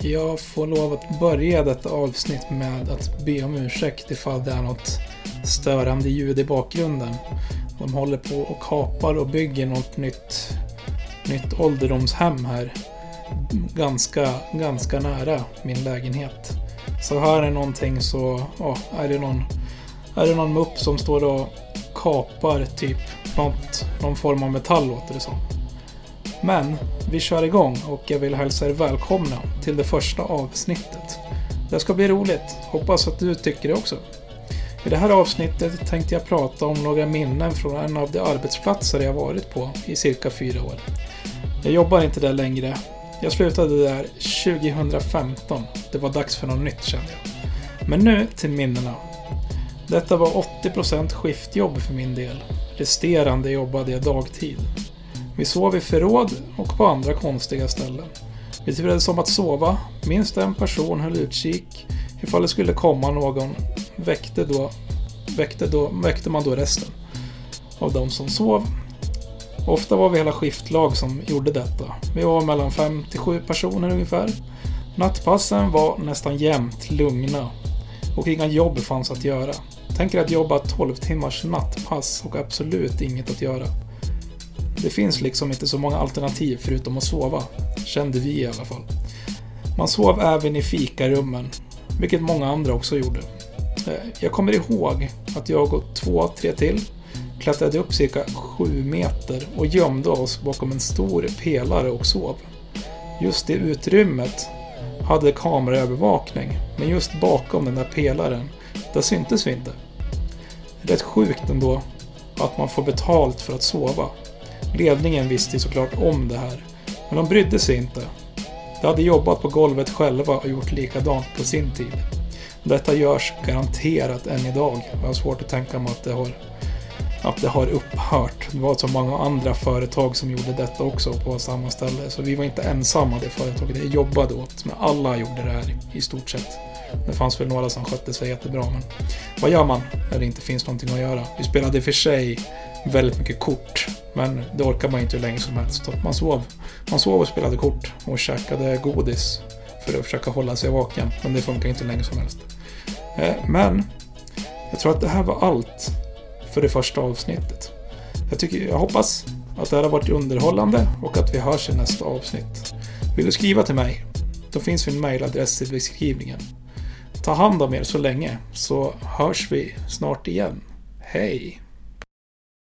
Jag får lov att börja detta avsnitt med att be om ursäkt ifall det är något störande ljud i bakgrunden. De håller på och kapar och bygger något nytt, nytt ålderdomshem här. Ganska, ganska nära min lägenhet. Så här är någonting så, ja, är det någon, är det någon mupp som står och kapar typ något, någon form av metall låter det som. Men vi kör igång och jag vill hälsa er välkomna till det första avsnittet. Det ska bli roligt. Hoppas att du tycker det också. I det här avsnittet tänkte jag prata om några minnen från en av de arbetsplatser jag varit på i cirka fyra år. Jag jobbar inte där längre. Jag slutade där 2015. Det var dags för något nytt kände jag. Men nu till minnena. Detta var 80% skiftjobb för min del. Resterande jobbade jag dagtid. Vi sov i förråd och på andra konstiga ställen. Vi turades om att sova. Minst en person höll utkik. Ifall det skulle komma någon väckte, då, väckte, då, väckte man då resten av de som sov. Ofta var vi hela skiftlag som gjorde detta. Vi var mellan 5 till 7 personer ungefär. Nattpassen var nästan jämt lugna och inga jobb fanns att göra. Tänk er att jobba 12 timmars nattpass och absolut inget att göra. Det finns liksom inte så många alternativ förutom att sova. Kände vi i alla fall. Man sov även i fikarummen, vilket många andra också gjorde. Eh, jag kommer ihåg att jag och två, tre till klättrade upp cirka sju meter och gömde oss bakom en stor pelare och sov. Just det utrymmet hade kameraövervakning, men just bakom den där pelaren, där syntes vi inte. Rätt sjukt ändå att man får betalt för att sova. Ledningen visste såklart om det här, men de brydde sig inte. De hade jobbat på golvet själva och gjort likadant på sin tid. Detta görs garanterat än idag. Jag har svårt att tänka mig att det har, att det har upphört. Det var så många andra företag som gjorde detta också på samma ställe. Så vi var inte ensamma det företaget Det jobbade åt. Men alla gjorde det här i stort sett. Det fanns väl några som skötte sig jättebra. Men vad gör man när det inte finns någonting att göra? Vi spelade i och för sig väldigt mycket kort. Men det orkar man inte hur länge som helst. Man sov. Man sov och spelade kort och käkade godis för att försöka hålla sig vaken. Men det funkar inte hur länge som helst. Eh, men jag tror att det här var allt för det första avsnittet. Jag, tycker, jag hoppas att det här har varit underhållande och att vi hörs i nästa avsnitt. Vill du skriva till mig? Då finns min mailadress i beskrivningen. Ta hand om er så länge så hörs vi snart igen. Hej!